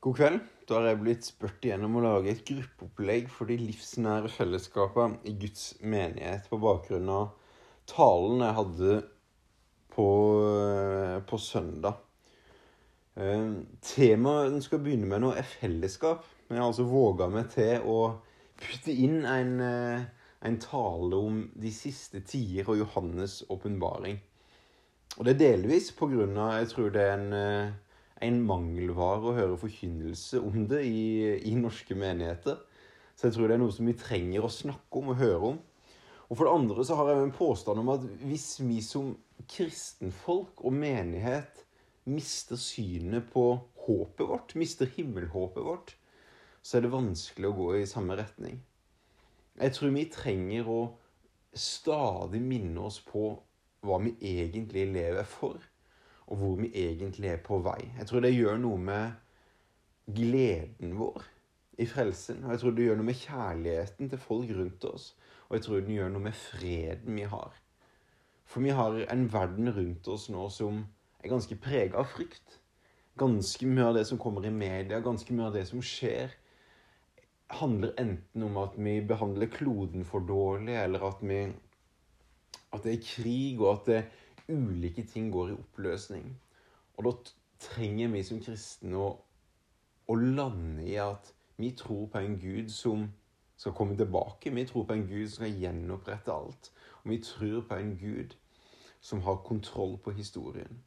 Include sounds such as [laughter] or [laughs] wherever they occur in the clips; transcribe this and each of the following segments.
God kveld. Da har jeg blitt spurt igjennom å lage et gruppeopplegg for de livsnære fellesskapene i Guds menighet på bakgrunn av talen jeg hadde på, på søndag. Eh, temaet en skal begynne med nå, er fellesskap. Men jeg har altså våga meg til å putte inn en, eh, en tale om de siste tider og Johannes' åpenbaring. Og det er delvis på grunn av Jeg tror det er en eh, en mangelvare å høre forkynnelse om det i, i, norske menigheter. Så jeg tror det er noe som vi trenger å snakke om og høre om. Og for det andre så har jeg en påstand om at hvis vi som kristenfolk og menighet mister synet på håpet vårt, mister himmelhåpet vårt, så er det vanskelig å gå i samme retning. Jeg tror vi trenger å stadig minne oss på hva vi egentlig lever for og hvor vi egentlig er på vei. Jeg tror det gjør noe med gleden vår i frelsen. Og jeg tror det gjør noe med kjærligheten til folk rundt oss. Og jeg tror det gjør noe med freden vi har. For vi har en verden rundt oss nå som er ganske prega av frykt. Ganske mye av det som kommer i media, ganske mye av det som skjer, handler enten om at vi behandler kloden for dårlig, eller at, vi, at det er krig, og at det ulike ting går i oppløsning. Og da trenger vi som kristne å, å lande i at vi tror på en Gud som skal komme tilbake. Vi tror på en Gud som skal gjenopprette alt. Og vi tror på en Gud som har kontroll på historien.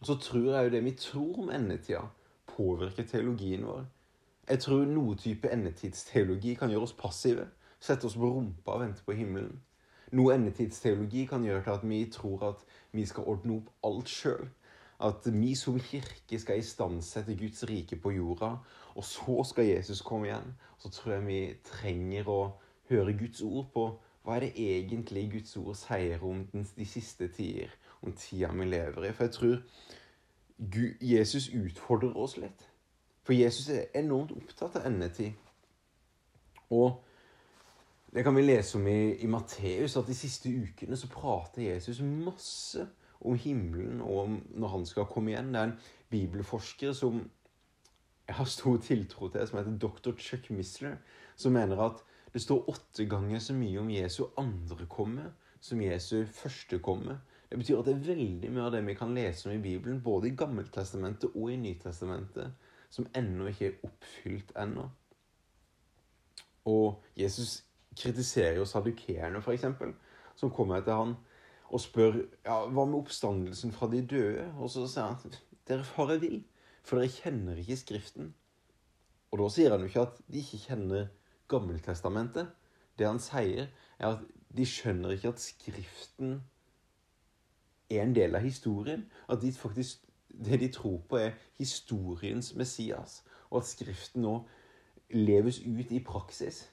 Og så tror jeg jo det vi tror om endetida, påvirker teologien vår. Jeg tror noe type endetidsteologi kan gjøre oss passive. Sette oss på rumpa og vente på himmelen. Noe endetidsteologi kan gjøre til at vi tror at vi skal ordne opp alt sjøl. At vi som kirke skal istandsette Guds rike på jorda, og så skal Jesus komme igjen. Så tror jeg vi trenger å høre Guds ord på hva er det egentlig Guds ord sier om de siste tider, om tida vi lever i. For jeg tror Jesus utfordrer oss litt. For Jesus er enormt opptatt av endetid. Og det kan vi lese om i, i Matteus, at de siste ukene så prater Jesus masse om himmelen og om når han skal komme igjen. Det er en bibelforsker som jeg har stor tiltro til, som heter dr. Chuck Misler, som mener at det står åtte ganger så mye om Jesu andre komme som Jesu første komme. Det betyr at det er veldig mye av det vi kan lese om i Bibelen, både i Gammeltestamentet og i Nytestamentet, som ennå ikke er oppfylt ennå. Og Jesus kritiserer jo sadukerene, f.eks., som kommer til han og spør ja, hva med oppstandelsen fra de døde. Og så sier han dere farer vill, vil, for dere kjenner ikke Skriften. Og da sier han jo ikke at de ikke kjenner Gammeltestamentet. Det han sier, er at de skjønner ikke at Skriften er en del av historien. At de faktisk, det de tror på, er historiens Messias. Og at Skriften nå leves ut i praksis.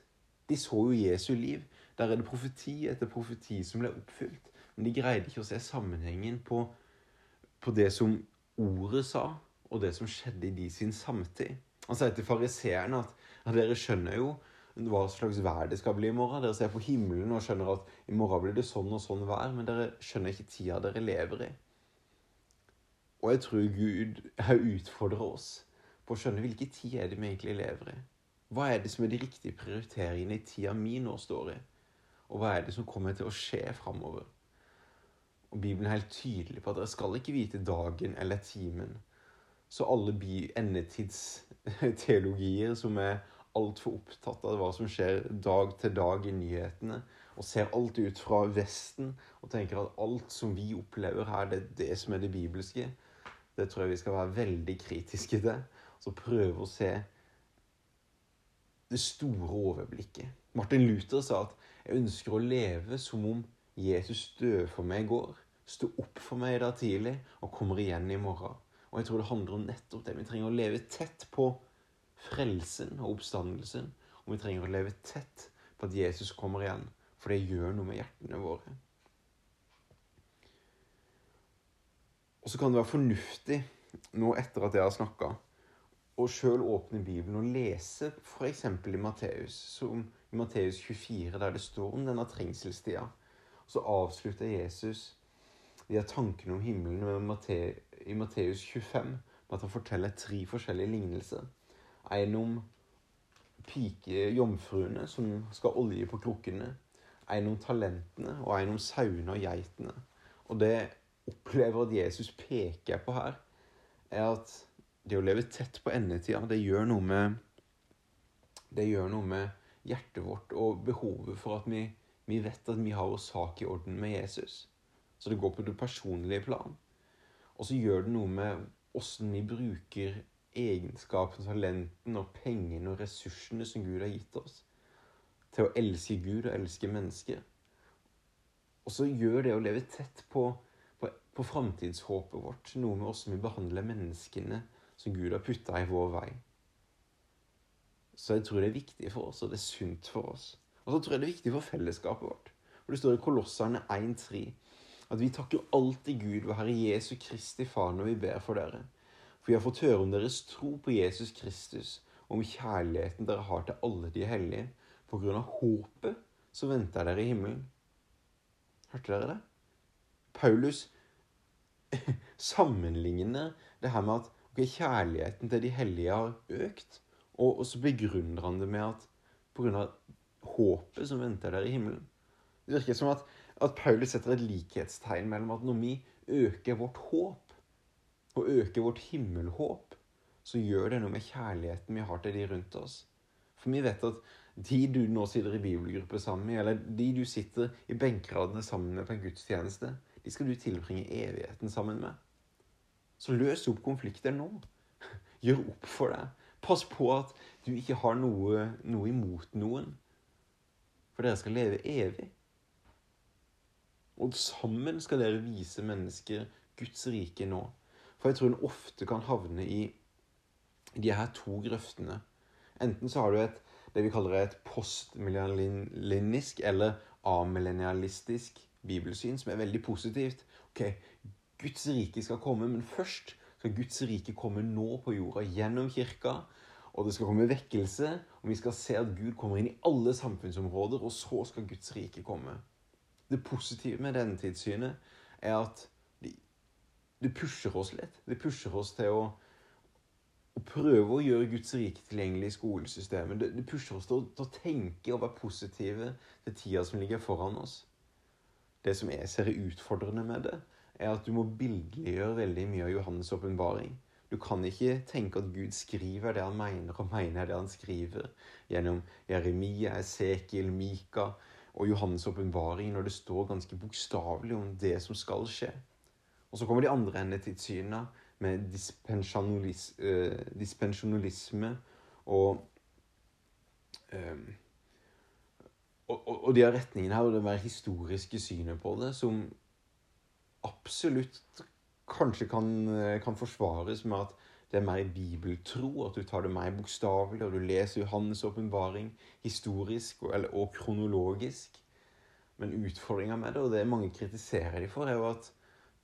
De så jo Jesu liv. Der er det profeti etter profeti som ble oppfylt. Men de greide ikke å se sammenhengen på, på det som ordet sa, og det som skjedde i de sin samtid. Han sier til fariseerne at, at dere skjønner jo hva slags vær det skal bli i morgen. Dere ser på himmelen og skjønner at i morgen blir det sånn og sånn vær, men dere skjønner ikke tida dere lever i. Og jeg tror Gud utfordrer oss på å skjønne hvilken tid er det vi egentlig lever i. Hva er det som er de riktige prioriteringene i tida mi nå står i? Og hva er det som kommer til å skje framover? Og Bibelen er helt tydelig på at dere skal ikke vite dagen eller timen. Så alle endetidsteologier som er altfor opptatt av hva som skjer dag til dag i nyhetene, og ser alt ut fra Vesten og tenker at alt som vi opplever her, det er det som er det bibelske, det tror jeg vi skal være veldig kritiske til. Så prøve å se det store overblikket. Martin Luther sa at 'jeg ønsker å leve som om Jesus døde for meg i går', sto opp for meg i dag tidlig og kommer igjen i morgen. Og jeg tror det handler om nettopp det. Vi trenger å leve tett på frelsen og oppstandelsen. Og vi trenger å leve tett på at Jesus kommer igjen, for det gjør noe med hjertene våre. Og så kan det være fornuftig nå etter at jeg har snakka, og sjøl åpne Bibelen og lese f.eks. i Matteus, som i Matteus 24, der det står om denne trengselstida. Så avslutter Jesus de her tankene om himmelen i Matteus 25, med at han forteller tre forskjellige lignelser. En om pike jomfruene som skal olje på krukkene. En om talentene, og en om sauene og geitene. Og det opplever at Jesus peker på her, er at det å leve tett på endetida, det gjør noe med Det gjør noe med hjertet vårt og behovet for at vi, vi vet at vi har vår sak i orden med Jesus. Så det går på det personlige plan. Og så gjør det noe med åssen vi bruker egenskapene, talenten og pengene og ressursene som Gud har gitt oss, til å elske Gud og elske mennesker. Og så gjør det å leve tett på, på, på framtidshåpet vårt noe med åssen vi behandler menneskene som Gud har putta i vår vei. Så jeg tror det er viktig for oss, og det er sunt for oss. Og så tror jeg det er viktig for fellesskapet vårt. For Det står i Kolosserne 1,3 at vi takker alltid Gud og Herre Jesu Kristi Far når vi ber for dere. For vi har fått høre om deres tro på Jesus Kristus, og om kjærligheten dere har til alle de hellige, på grunn av håpet som venter dere i himmelen. Hørte dere det? Paulus [laughs] sammenligner det her med at kjærligheten til de hellige har økt, og, så begrunner han det med at av håpet som venter dere i himmelen. Det virker som at, at Paulus setter et likhetstegn mellom at når vi øker vårt håp, og øker vårt himmelhåp, så gjør det noe med kjærligheten vi har til de rundt oss. For vi vet at de du nå sitter i bibelgruppe sammen med, eller de du sitter i benkradene sammen med på en gudstjeneste, de skal du tilbringe evigheten sammen med. Så løs opp konflikter nå. [laughs] Gjør opp for deg. Pass på at du ikke har noe, noe imot noen. For dere skal leve evig. Og sammen skal dere vise mennesker Guds rike nå. For jeg tror en ofte kan havne i de her to grøftene. Enten så har du et, det vi kaller et postmillennisk eller amillennialistisk bibelsyn, som er veldig positivt. Ok, Guds rike skal komme, men først skal Guds rike komme nå på jorda gjennom kirka. Og det skal komme vekkelse, og vi skal se at Gud kommer inn i alle samfunnsområder, og så skal Guds rike komme. Det positive med denne tidssynet er at det pusher oss litt. Det pusher oss til å, å prøve å gjøre Guds rike tilgjengelig i skolesystemet. Det, det pusher oss til å, til å, tenke og være positive til tida som ligger foran oss. Det som jeg ser er utfordrende med det, er at du må bildeliggjøre veldig mye av Johannes' åpenbaring. Du kan ikke tenke at Gud skriver det han mener, og mener det han skriver, gjennom Jeremia, Esekiel, Mika og Johannes' åpenbaring, når det står ganske bokstavelig om det som skal skje. Og så kommer de andre endetidssynene med dispensjonalis, dispensjonalisme og, um, og, og, og de retningene her, og det mer historiske synet på det, som absolutt kanskje kan, kan, forsvares med at det er mer bibeltro, at du tar det mer bokstavelig, og du leser Johannes' åpenbaring historisk og, eller, og kronologisk. Men utfordringa med det, og det mange kritiserer de for, er jo at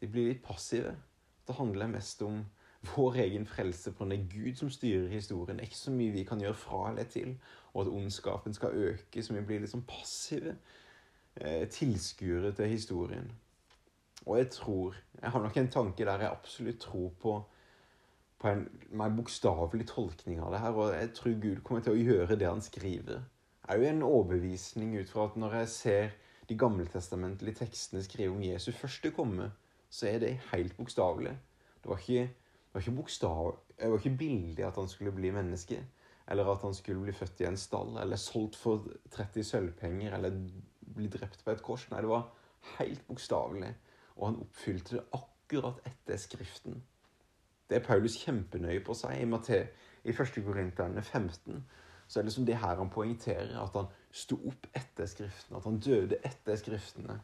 de blir litt passive. Det handler mest om vår egen frelse på det er Gud som styrer historien. Det er ikke så mye vi kan gjøre fra eller til. Og at ondskapen skal øke, så vi blir litt sånn passive eh, tilskuere til historien. Og jeg tror Jeg har nok en tanke der jeg absolutt tror på, på en mer bokstavelig tolkning av det her. Og jeg tror Gud kommer til å gjøre det han skriver. Det er jo en overbevisning ut fra at når jeg ser de gammeltestamentlige tekstene skrive om Jesu første komme, så er det helt bokstavelig. Det var ikke, det var ikke bokstav, det var ikke billig at han skulle bli menneske. Eller at han skulle bli født i en stall, eller solgt for 30 sølvpenger, eller bli drept på et kors. Nei, det var helt bokstavelig. Og han oppfylte det akkurat etter Skriften. Det er Paulus kjempenøye på seg i, Matte, i 1. Korinterne 15. Så er det som det her han poengterer, at han sto opp etter Skriften. At han døde etter Skriftene.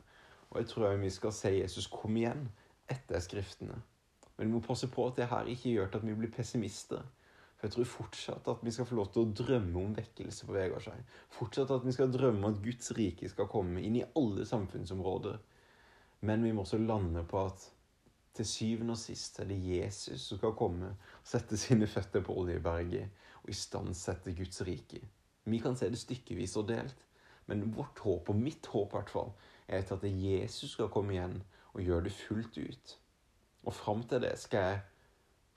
Og jeg tror vi skal se Jesus komme igjen etter Skriftene. Men vi må passe på at det her ikke gjør at vi blir pessimister. For jeg tror fortsatt at vi skal få lov til å drømme om vekkelse på Vegårshei. Fortsatt at vi skal drømme om at Guds rike skal komme inn i alle samfunnsområder. Men vi må også lande på at til syvende og sist er det Jesus som skal komme og sette sine føtter på Oljeberget og istandsette Guds rike. Vi kan se det stykkevis og delt, men vårt håp, og mitt håp i hvert fall, er at Jesus skal komme igjen og gjøre det fullt ut. Og fram til det skal jeg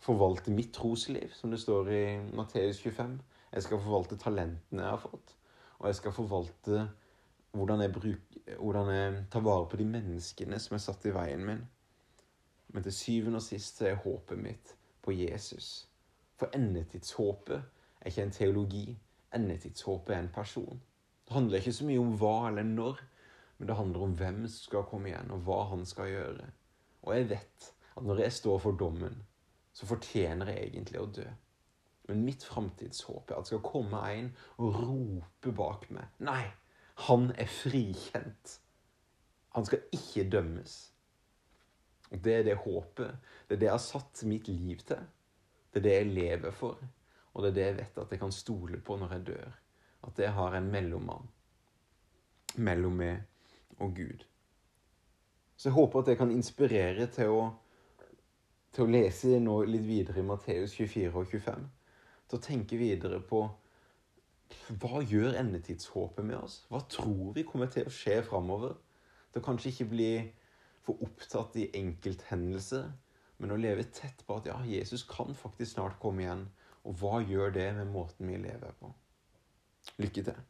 forvalte mitt trosliv, som det står i Matteus 25. Jeg skal forvalte talentene jeg har fått. Og jeg skal forvalte hvordan jeg, bruk, hvordan jeg tar vare på de menneskene som er satt i veien min. Men til syvende og sist er håpet mitt på Jesus. For endetidshåpet er ikke en teologi. Endetidshåpet er en person. Det handler ikke så mye om hva eller når, men det handler om hvem som skal komme igjen, og hva han skal gjøre. Og jeg vet at når jeg står for dommen, så fortjener jeg egentlig å dø. Men mitt framtidshåp er at det skal komme en og rope bak meg. Nei, han er frikjent. Han skal ikke dømmes. Og Det er det håpet. Det er det jeg har satt mitt liv til. Det er det jeg lever for. Og det er det jeg vet at jeg kan stole på når jeg dør. At jeg har en mellommann mellom meg og Gud. Så jeg håper at jeg kan inspirere til å, til å lese nå litt videre i Matteus 24 og 25. Til å tenke videre på hva gjør endetidshåpet med oss? Hva tror vi kommer til å skje framover? Til å kanskje ikke bli for opptatt i enkelthendelser, men å leve tett på at ja, Jesus kan faktisk snart komme igjen. Og hva gjør det med måten vi lever på? Lykke til.